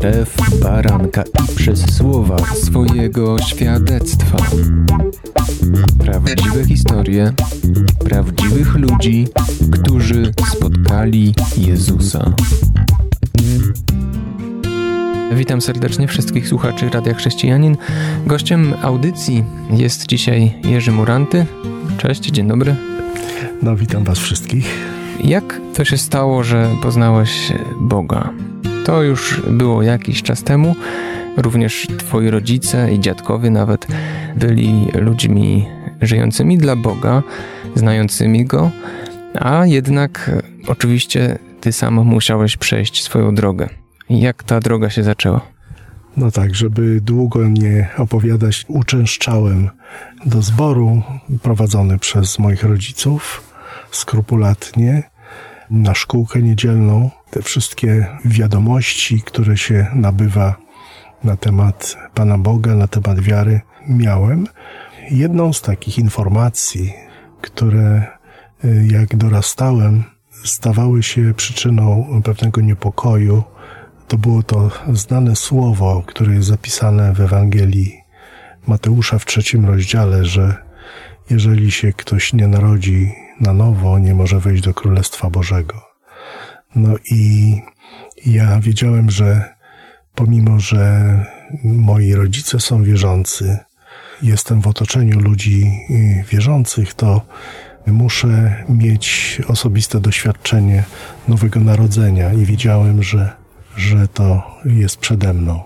krew baranka i przez słowa swojego świadectwa. Prawdziwe historie prawdziwych ludzi, którzy spotkali Jezusa. Witam serdecznie wszystkich słuchaczy Radia Chrześcijanin. Gościem audycji jest dzisiaj Jerzy Muranty. Cześć, dzień dobry. No, witam Was wszystkich. Jak to się stało, że poznałeś Boga? To już było jakiś czas temu. Również twoi rodzice i dziadkowie nawet byli ludźmi żyjącymi dla Boga, znającymi Go, a jednak oczywiście ty sam musiałeś przejść swoją drogę. Jak ta droga się zaczęła? No tak, żeby długo nie opowiadać, uczęszczałem do zboru prowadzony przez moich rodziców skrupulatnie na szkółkę niedzielną. Te wszystkie wiadomości, które się nabywa na temat Pana Boga, na temat wiary, miałem. Jedną z takich informacji, które y, jak dorastałem, stawały się przyczyną pewnego niepokoju, to było to znane słowo, które jest zapisane w Ewangelii Mateusza w trzecim rozdziale, że jeżeli się ktoś nie narodzi na nowo, nie może wejść do Królestwa Bożego. No i ja wiedziałem, że pomimo, że moi rodzice są wierzący, jestem w otoczeniu ludzi y, wierzących, to muszę mieć osobiste doświadczenie nowego narodzenia i wiedziałem, że, że to jest przede mną.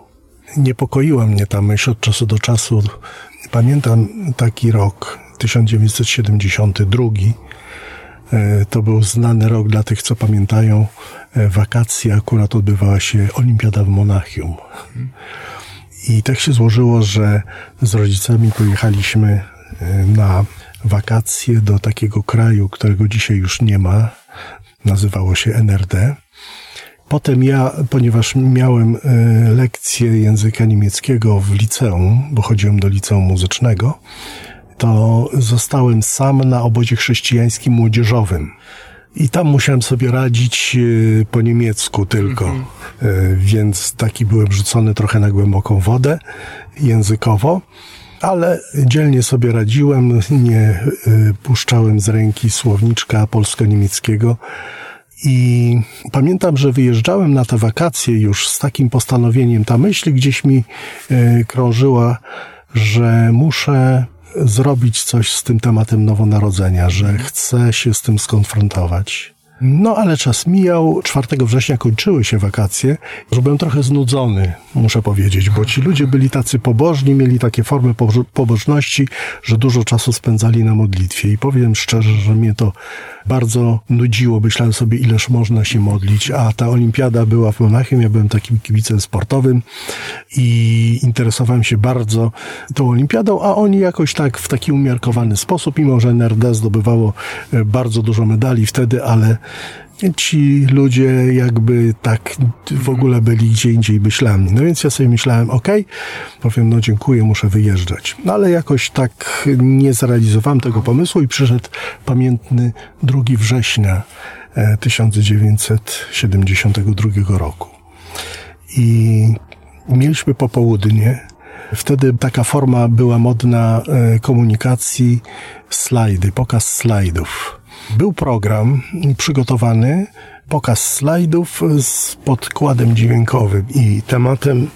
Niepokoiła mnie ta myśl od czasu do czasu. Pamiętam taki rok, 1972. E, to był znany rok dla tych, co pamiętają. E, wakacje akurat odbywała się Olimpiada w Monachium. I tak się złożyło, że z rodzicami pojechaliśmy e, na wakacje do takiego kraju, którego dzisiaj już nie ma. Nazywało się NRD. Potem ja, ponieważ miałem lekcję języka niemieckiego w liceum, bo chodziłem do liceum muzycznego, to zostałem sam na obozie chrześcijańskim młodzieżowym. I tam musiałem sobie radzić e, po niemiecku tylko, mm -hmm. więc taki byłem rzucony trochę na głęboką wodę językowo, ale dzielnie sobie radziłem, nie e, puszczałem z ręki słowniczka polsko-niemieckiego. I pamiętam, że wyjeżdżałem na te wakacje już z takim postanowieniem. Ta myśl gdzieś mi krążyła, że muszę zrobić coś z tym tematem nowonarodzenia, że chce się z tym skonfrontować. No ale czas mijał. 4 września kończyły się wakacje. Byłem trochę znudzony, muszę powiedzieć, bo ci ludzie byli tacy pobożni, mieli takie formy pobożności, że dużo czasu spędzali na modlitwie. I powiem szczerze, że mnie to bardzo nudziło. Myślałem sobie, ileż można się modlić, a ta olimpiada była w Monachium. Ja byłem takim kibicem sportowym i interesowałem się bardzo tą olimpiadą, a oni jakoś tak w taki umiarkowany sposób, mimo że NRD zdobywało e, bardzo dużo medali wtedy, ale ci ludzie jakby tak w ogóle byli gdzie indziej myślami. No więc ja sobie myślałem, ok, powiem, no dziękuję, muszę wyjeżdżać. No ale jakoś tak nie zrealizowałem tego pomysłu i przyszedł pamiętny 2 września 1972 e, roku. I mieliśmy popołudnie. Wtedy taka forma była modna e, komunikacji, slajdy, pokaz slajdów. Był program przygotowany, pokaz slajdów z podkładem dźwiękowym i tematem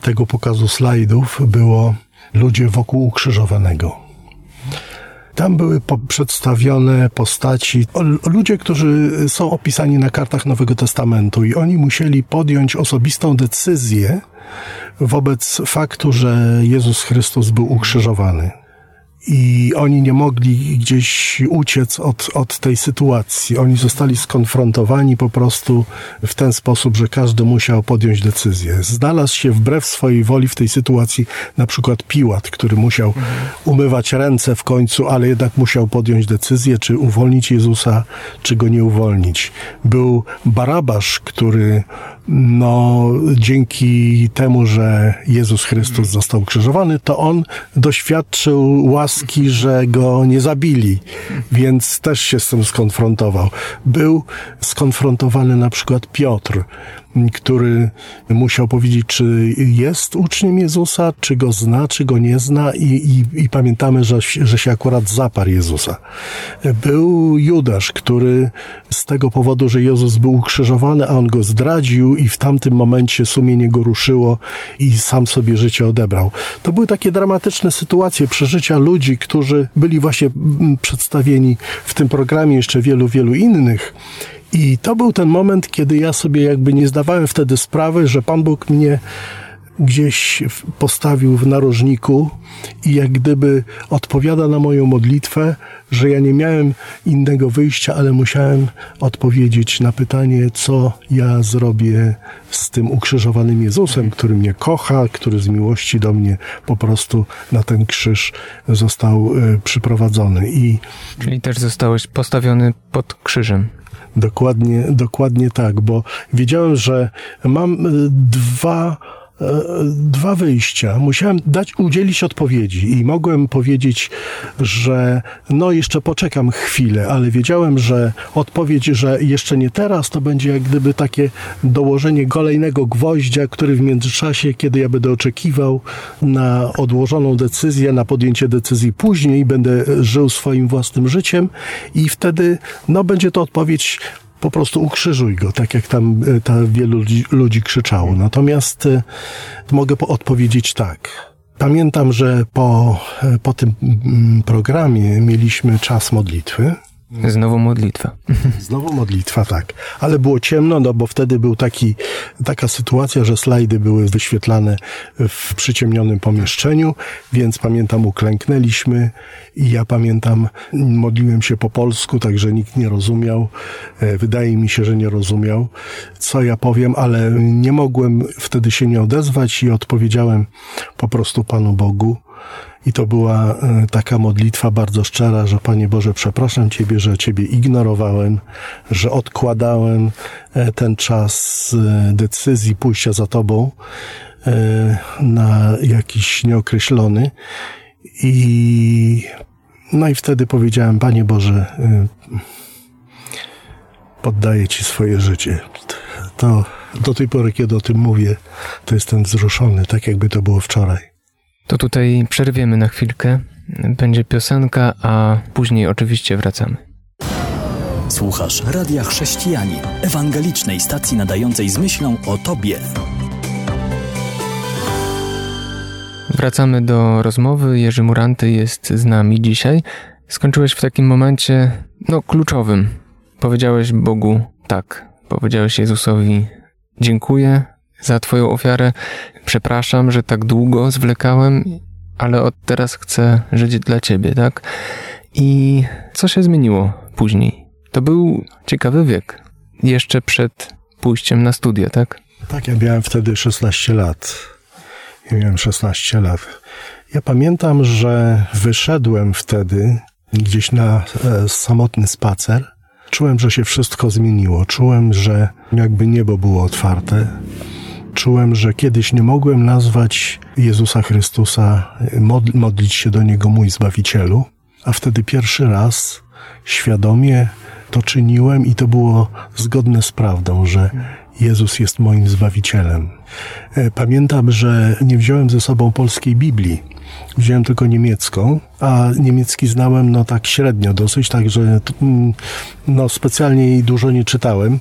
tego pokazu slajdów było ludzie wokół ukrzyżowanego. Tam były przedstawione postaci, ludzie, którzy są opisani na kartach Nowego Testamentu i oni musieli podjąć osobistą decyzję wobec faktu, że Jezus Chrystus był ukrzyżowany i oni nie mogli gdzieś uciec od, od tej sytuacji. Oni zostali skonfrontowani po prostu w ten sposób, że każdy musiał podjąć decyzję. Znalazł się wbrew swojej woli w tej sytuacji na przykład Piłat, który musiał umywać ręce w końcu, ale jednak musiał podjąć decyzję, czy uwolnić Jezusa, czy go nie uwolnić. Był Barabasz, który no, dzięki temu, że Jezus Chrystus został krzyżowany, to on doświadczył łaski, że go nie zabili, więc też się z tym skonfrontował. Był skonfrontowany na przykład Piotr, który musiał powiedzieć, czy jest uczniem Jezusa, czy go zna, czy go nie zna i, i, i pamiętamy, że, że się akurat zaparł Jezusa. Był Judasz, który z tego powodu, że Jezus był ukrzyżowany, a on go zdradził i w tamtym momencie sumienie go ruszyło i sam sobie życie odebrał. To były takie dramatyczne sytuacje, przeżycia ludzi, którzy byli właśnie przedstawieni w tym programie, jeszcze wielu, wielu innych. I to był ten moment, kiedy ja sobie jakby nie zdawałem wtedy sprawy, że Pan Bóg mnie gdzieś postawił w narożniku i jak gdyby odpowiada na moją modlitwę, że ja nie miałem innego wyjścia, ale musiałem odpowiedzieć na pytanie, co ja zrobię z tym ukrzyżowanym Jezusem, który mnie kocha, który z miłości do mnie po prostu na ten krzyż został e, przyprowadzony. I Czyli też zostałeś postawiony pod krzyżem. Dokładnie, dokładnie tak, bo wiedziałem, że mam e, dwa dwa wyjścia. Musiałem dać, udzielić odpowiedzi i mogłem powiedzieć, że no jeszcze poczekam chwilę, ale wiedziałem, że odpowiedź, że jeszcze nie teraz, to będzie jak gdyby takie dołożenie kolejnego gwoździa, który w międzyczasie, kiedy ja będę oczekiwał na odłożoną decyzję, na podjęcie decyzji później, będę żył swoim własnym życiem i wtedy no będzie to odpowiedź po prostu ukrzyżuj go, tak jak tam e, ta wielu ludzi, ludzi krzyczało. Natomiast e, mogę odpowiedzieć tak. Pamiętam, że po, e, po tym mm, programie mieliśmy czas modlitwy. Znowu modlitwa. Znowu modlitwa, tak. Ale było ciemno, no bo wtedy był taki, taka sytuacja, że slajdy były wyświetlane w przyciemnionym pomieszczeniu, więc pamiętam, uklęknęliśmy i ja pamiętam, modliłem się po polsku, także nikt nie rozumiał. E, wydaje mi się, że nie rozumiał, co ja powiem, ale nie mogłem wtedy się nie odezwać i odpowiedziałem po prostu Panu Bogu. I to była e, taka modlitwa bardzo szczera, że Panie Boże, przepraszam Ciebie, że Ciebie ignorowałem, że odkładałem e, ten czas e, decyzji pójścia za Tobą na jakiś nieokreślony. I no i wtedy powiedziałem, Panie Boże, poddaję Ci swoje życie. To do tej pory, kiedy o tym mówię, to jestem wzruszony, tak jakby to było wczoraj. To tutaj przerwiemy na chwilkę. Będzie piosenka, a później oczywiście wracamy. Słuchasz Radia Chrześcijani, ewangelicznej stacji nadającej z myślą o Tobie. Wracamy do rozmowy. Jerzy Muranty jest z nami dzisiaj. Skończyłeś w takim momencie, no, kluczowym. Powiedziałeś Bogu tak. Powiedziałeś Jezusowi dziękuję za Twoją ofiarę. Przepraszam, że tak długo zwlekałem, ale od teraz chcę żyć dla Ciebie, tak? I co się zmieniło później? To był ciekawy wiek. Jeszcze przed pójściem na studia, tak? Tak, ja miałem wtedy 16 lat. Ja miałem 16 lat. Ja pamiętam, że wyszedłem wtedy gdzieś na e, samotny spacer. Czułem, że się wszystko zmieniło. Czułem, że jakby niebo było otwarte czułem, że kiedyś nie mogłem nazwać Jezusa Chrystusa, modlić się do Niego mój Zbawicielu, a wtedy pierwszy raz świadomie to czyniłem i to było zgodne z prawdą, że Jezus jest moim Zbawicielem. E, pamiętam, że nie wziąłem ze sobą polskiej Biblii. Wziąłem tylko niemiecką, a niemiecki znałem no tak średnio dosyć, także mm, no specjalnie jej dużo nie czytałem.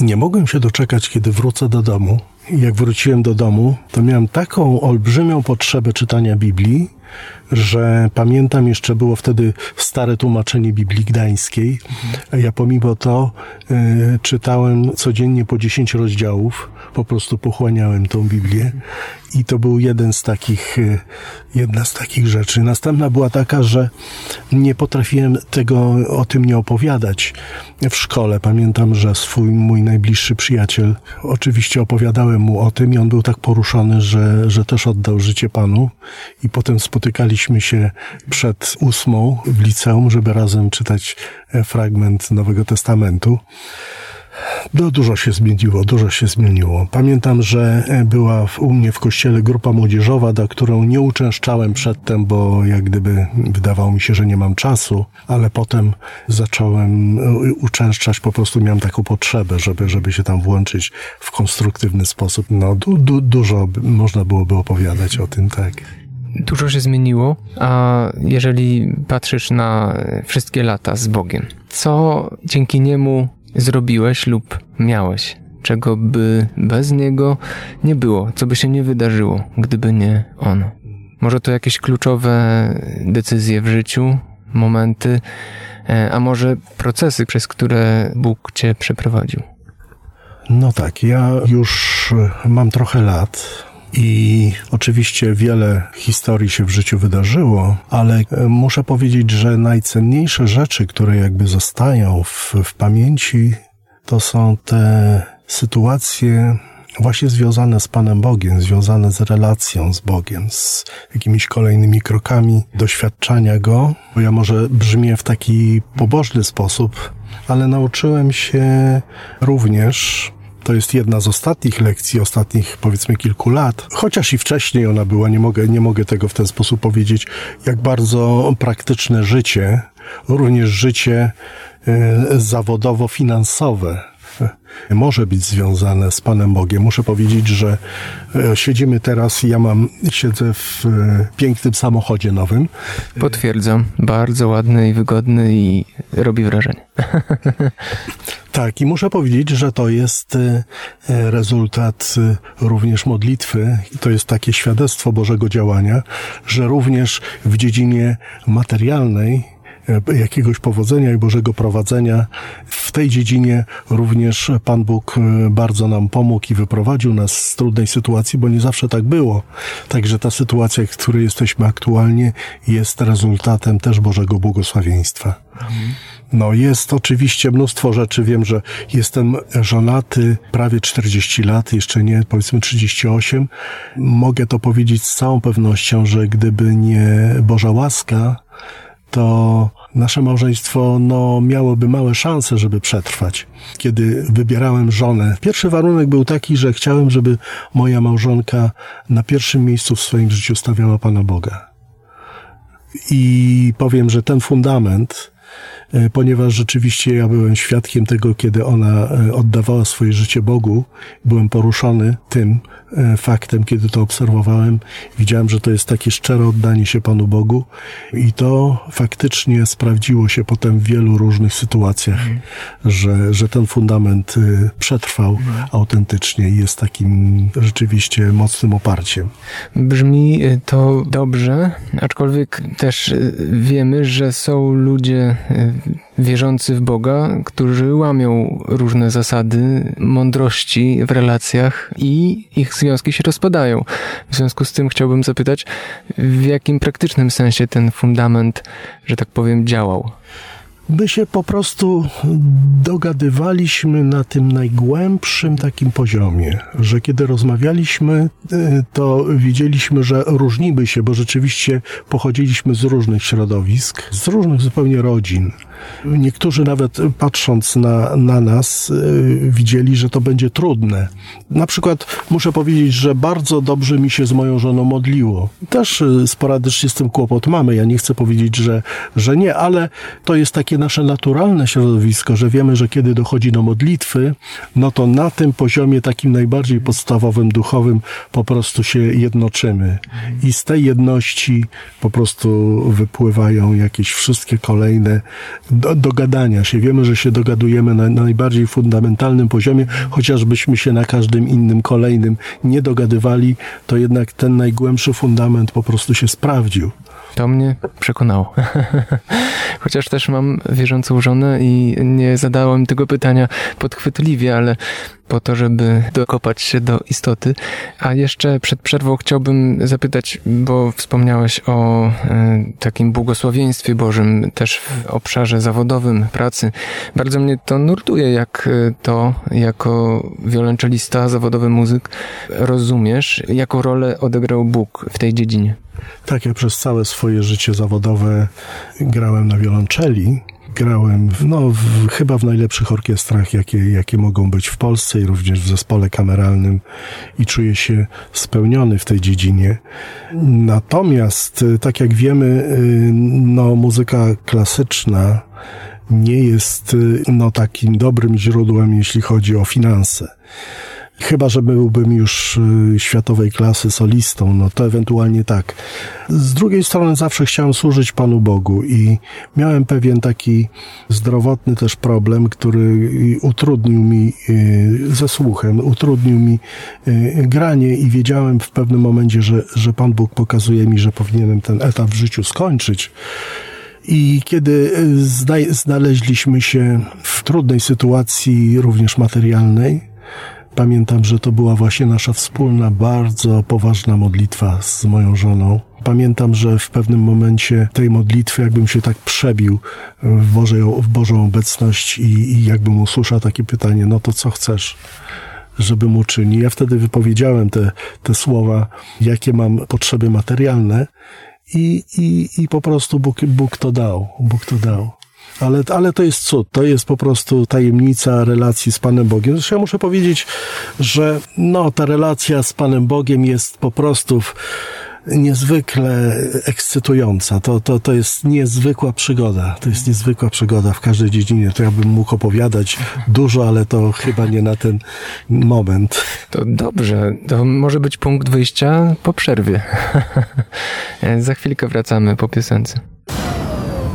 I nie mogłem się doczekać, kiedy wrócę do domu jak wróciłem do domu, to miałem taką olbrzymią potrzebę czytania Biblii, że pamiętam jeszcze było wtedy stare tłumaczenie Biblii Gdańskiej, ja pomimo to y, czytałem codziennie po 10 rozdziałów, po prostu pochłaniałem tą Biblię i to był jeden z takich, y, jedna z takich rzeczy. Następna była taka, że nie potrafiłem tego, o tym nie opowiadać w szkole. Pamiętam, że swój mój najbliższy przyjaciel, oczywiście opowiadałem mu o tym i on był tak poruszony, że, że też oddał życie Panu i potem spotykaliśmy się przed ósmą w liceum, żeby razem czytać e, fragment Nowego Testamentu. No, dużo się zmieniło, dużo się zmieniło. Pamiętam, że była u mnie w kościele grupa młodzieżowa, do którą nie uczęszczałem przedtem, bo jak gdyby wydawało mi się, że nie mam czasu, ale potem zacząłem uczęszczać, po prostu miałem taką potrzebę, żeby, żeby się tam włączyć w konstruktywny sposób. No, du, du, dużo można byłoby opowiadać o tym, tak. Dużo się zmieniło, a jeżeli patrzysz na wszystkie lata z Bogiem, co dzięki niemu zrobiłeś lub miałeś, czego by bez niego nie było, co by się nie wydarzyło, gdyby nie on? Może to jakieś kluczowe decyzje w życiu, momenty, e, a może procesy, przez które Bóg cię przeprowadził? No tak, ja już mam trochę lat, i oczywiście wiele historii się w życiu wydarzyło, ale e, muszę powiedzieć, że najcenniejsze rzeczy, które jakby zostają w, w pamięci, to są te sytuacje właśnie związane z Panem Bogiem, związane z relacją z Bogiem, z jakimiś kolejnymi krokami doświadczania Go. Bo ja może brzmię w taki pobożny sposób, ale nauczyłem się również to jest jedna z ostatnich lekcji, ostatnich powiedzmy kilku lat. Chociaż i wcześniej ona była, nie mogę, nie mogę tego w ten sposób powiedzieć, jak bardzo praktyczne życie, również życie e, zawodowo-finansowe może być związane z Panem Bogiem. Muszę powiedzieć, że e, siedzimy teraz, ja mam, siedzę w e, pięknym samochodzie nowym. Potwierdzam, bardzo ładny i wygodny i robi wrażenie. Tak, i muszę powiedzieć, że to jest e, rezultat również modlitwy, to jest takie świadectwo Bożego działania, że również w dziedzinie materialnej jakiegoś powodzenia i Bożego prowadzenia. W tej dziedzinie również Pan Bóg e, bardzo nam pomógł i wyprowadził nas z trudnej sytuacji, bo nie zawsze tak było. Także ta sytuacja, w której jesteśmy aktualnie, jest rezultatem też Bożego błogosławieństwa. No, jest oczywiście mnóstwo rzeczy. Wiem, że jestem żonaty prawie 40 lat, jeszcze nie, powiedzmy 38. Mogę to powiedzieć z całą pewnością, że gdyby nie Boża łaska, to nasze małżeństwo no, miałoby małe szanse, żeby przetrwać. Kiedy wybierałem żonę, pierwszy warunek był taki, że chciałem, żeby moja małżonka na pierwszym miejscu w swoim życiu stawiała Pana Boga. I powiem, że ten fundament, ponieważ rzeczywiście ja byłem świadkiem tego, kiedy ona e, oddawała swoje życie Bogu, byłem poruszony tym, E, faktem, kiedy to obserwowałem. Widziałem, że to jest takie szczere oddanie się Panu Bogu i to faktycznie sprawdziło się potem w wielu różnych sytuacjach, mm. że, że ten fundament przetrwał mm. autentycznie i jest takim rzeczywiście mocnym oparciem. Brzmi to dobrze, aczkolwiek też wiemy, że są ludzie wierzący w Boga, którzy łamią różne zasady mądrości w relacjach i ich związki się rozpadają. W związku z tym chciałbym zapytać, w jakim praktycznym sensie ten fundament, że tak powiem, działał? My się po prostu dogadywaliśmy na tym najgłębszym takim poziomie, że kiedy rozmawialiśmy, y, to widzieliśmy, że różnimy się, bo rzeczywiście pochodziliśmy z różnych środowisk, z różnych zupełnie rodzin. Niektórzy nawet patrząc na, na nas y, widzieli, że to będzie trudne. Na przykład muszę powiedzieć, że bardzo dobrze mi się z moją żoną modliło. Też y, sporadycznie z tym kłopot mamy. Ja nie chcę powiedzieć, że, że nie, ale to jest takie nasze naturalne środowisko, że wiemy, że kiedy dochodzi do modlitwy, no to na tym poziomie takim najbardziej podstawowym, duchowym po prostu się jednoczymy. I z tej jedności po prostu wypływają jakieś wszystkie kolejne do, dogadania się. Wiemy, że się dogadujemy na, na najbardziej fundamentalnym poziomie, chociażbyśmy się na każdym innym kolejnym nie dogadywali, to jednak ten najgłębszy fundament po prostu się sprawdził. To mnie przekonało. Chociaż też mam wierzącą żonę i nie zadałem tego pytania podchwytliwie, ale po to, żeby dokopać się do istoty. A jeszcze przed przerwą chciałbym zapytać, bo wspomniałeś o e, takim błogosławieństwie Bożym też w obszarze zawodowym pracy. Bardzo mnie to nurtuje, jak e, to jako wiolonczelista, zawodowy muzyk rozumiesz, jaką rolę odegrał Bóg w tej dziedzinie. Tak, ja przez całe swoje życie zawodowe grałem na wiolonczeli grałem no, w, chyba w najlepszych orkiestrach, jakie, jakie mogą być w Polsce i również w zespole kameralnym i czuję się spełniony w tej dziedzinie. Natomiast, tak jak wiemy, no, muzyka klasyczna nie jest no, takim dobrym źródłem, jeśli chodzi o finanse. Chyba, że byłbym już y, światowej klasy solistą, no to ewentualnie tak. Z drugiej strony zawsze chciałem służyć Panu Bogu i miałem pewien taki zdrowotny też problem, który utrudnił mi y, ze słuchem, utrudnił mi y, granie i wiedziałem w pewnym momencie, że, że Pan Bóg pokazuje mi, że powinienem ten etap w życiu skończyć. I kiedy znaleźliśmy się w trudnej sytuacji, również materialnej, Pamiętam, że to była właśnie nasza wspólna, bardzo poważna modlitwa z moją żoną. Pamiętam, że w pewnym momencie tej modlitwy, jakbym się tak przebił w, Bożej, w Bożą obecność i, i jakbym usłyszał takie pytanie, no to co chcesz? żebym uczynił. Ja wtedy wypowiedziałem te, te słowa, jakie mam potrzeby materialne i, i, i po prostu Bóg, Bóg to dał. Bóg to dał. Ale, ale to jest cud, to jest po prostu tajemnica relacji z Panem Bogiem. Zresztą ja muszę powiedzieć, że no, ta relacja z Panem Bogiem jest po prostu niezwykle ekscytująca. To, to, to jest niezwykła przygoda. To jest niezwykła przygoda w każdej dziedzinie. To ja bym mógł opowiadać dużo, ale to chyba nie na ten moment. To dobrze. To może być punkt wyjścia po przerwie. Za chwilkę wracamy po piosence.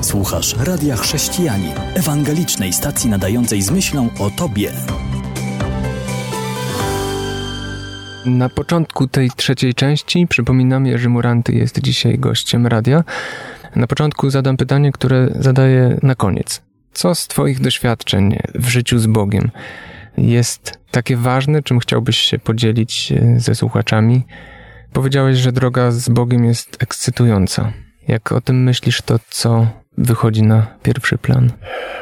Słuchasz Radia Chrześcijani, ewangelicznej stacji nadającej z myślą o Tobie. Na początku tej trzeciej części przypominam, Jerzy Muranty jest dzisiaj gościem radia. Na początku zadam pytanie, które zadaję na koniec. Co z Twoich doświadczeń w życiu z Bogiem jest takie ważne, czym chciałbyś się podzielić ze słuchaczami? Powiedziałeś, że droga z Bogiem jest ekscytująca. Jak o tym myślisz, to co wychodzi na pierwszy plan?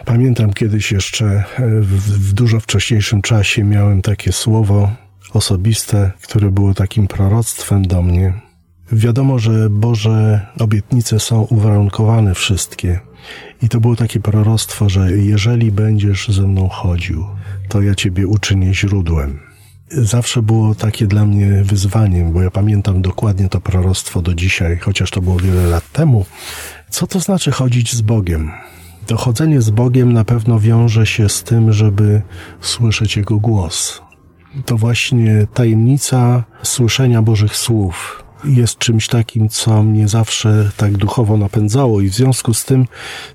Pamiętam kiedyś jeszcze e, w, w dużo wcześniejszym czasie miałem takie słowo osobiste, które było takim proroctwem do mnie. Wiadomo, że Boże obietnice są uwarunkowane wszystkie. I to było takie proroctwo, że jeżeli będziesz ze mną chodził, to ja Ciebie uczynię źródłem. Zawsze było takie dla mnie wyzwaniem, bo ja pamiętam dokładnie to proroctwo do dzisiaj, chociaż to było wiele lat temu, co to znaczy chodzić z Bogiem? To chodzenie z Bogiem na pewno wiąże się z tym, żeby słyszeć Jego głos. To właśnie tajemnica słyszenia Bożych słów jest czymś takim, co mnie zawsze tak duchowo napędzało i w związku z tym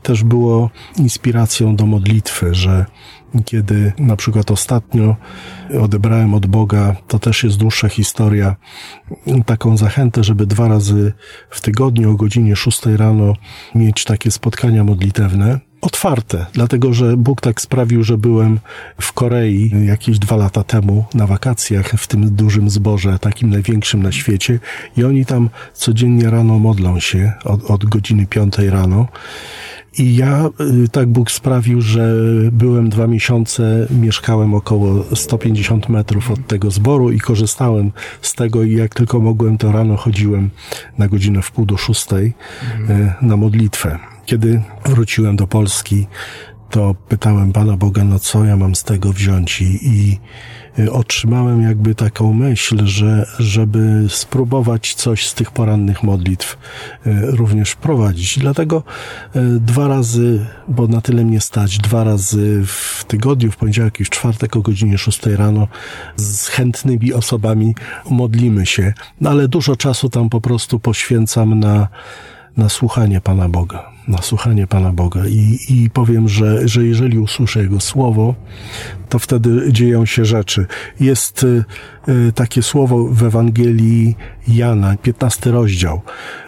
też było inspiracją do modlitwy, że kiedy na przykład ostatnio odebrałem od Boga, to też jest dłuższa historia, taką zachętę, żeby dwa razy w tygodniu o godzinie 6 rano mieć takie spotkania modlitewne. Otwarte, dlatego że Bóg tak sprawił, że byłem w Korei jakieś dwa lata temu na wakacjach w tym dużym zborze, takim największym na świecie, i oni tam codziennie rano modlą się od, od godziny 5 rano. I ja, y, tak Bóg sprawił, że byłem dwa miesiące, mieszkałem około 150 metrów od tego zboru i korzystałem z tego i jak tylko mogłem, to rano chodziłem na godzinę w pół do szóstej mhm. na modlitwę. Kiedy wróciłem do Polski, to pytałem Pana Boga, no co ja mam z tego wziąć i, i Y, otrzymałem jakby taką myśl, że żeby spróbować coś z tych porannych modlitw y, również wprowadzić. Dlatego y, dwa razy, bo na tyle mnie stać, dwa razy w tygodniu, w poniedziałek i w czwartek o godzinie 6 rano z chętnymi osobami modlimy się. No ale dużo czasu tam po prostu poświęcam na, na słuchanie Pana Boga na słuchanie Pana Boga i, i powiem, że, że jeżeli usłyszę Jego słowo, to wtedy dzieją się rzeczy. Jest y, y, takie słowo w Ewangelii Jana, 15 rozdział.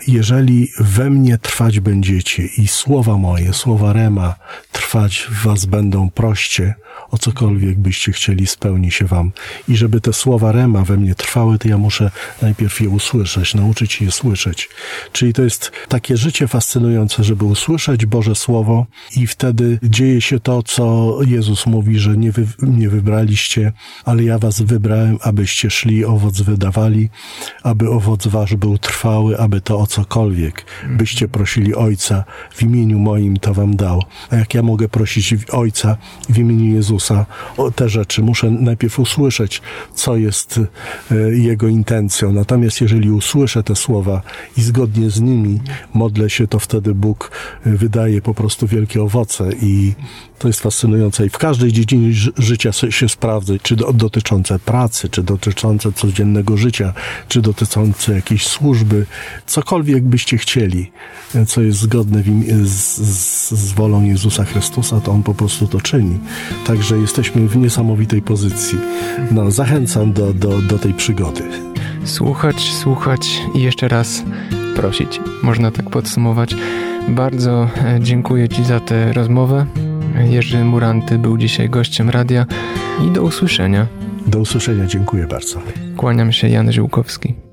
Jeżeli we mnie trwać będziecie i słowa moje, słowa Rema trwać w was będą proście, o cokolwiek byście chcieli, spełni się wam. I żeby te słowa Rema we mnie trwały, to ja muszę najpierw je usłyszeć, nauczyć je słyszeć. Czyli to jest takie życie fascynujące, żeby usłyszeć Boże Słowo i wtedy dzieje się to, co Jezus mówi, że nie wy mnie wybraliście, ale ja was wybrałem, abyście szli, owoc wydawali, aby owoc wasz był trwały, aby to o cokolwiek byście prosili Ojca w imieniu moim, to wam dał. A jak ja mogę prosić Ojca w imieniu Jezusa o te rzeczy, muszę najpierw usłyszeć, co jest e, Jego intencją. Natomiast jeżeli usłyszę te słowa i zgodnie z nimi modlę się, to wtedy Bóg wydaje po prostu wielkie owoce i to jest fascynujące i w każdej dziedzinie życia się sprawdza, czy dotyczące pracy, czy dotyczące codziennego życia, czy dotyczące jakiejś służby, cokolwiek byście chcieli, co jest zgodne z, z, wolą Jezusa Chrystusa, to On po prostu to czyni. Także jesteśmy w niesamowitej pozycji. No, zachęcam do, do, do tej przygody. Słuchać, słuchać i jeszcze raz prosić. Można tak podsumować. Bardzo e, dziękuję Ci za tę rozmowę. Jerzy Muranty był dzisiaj gościem radia i do usłyszenia. Do usłyszenia, dziękuję bardzo. Kłaniam się, Jan Żyłkowski.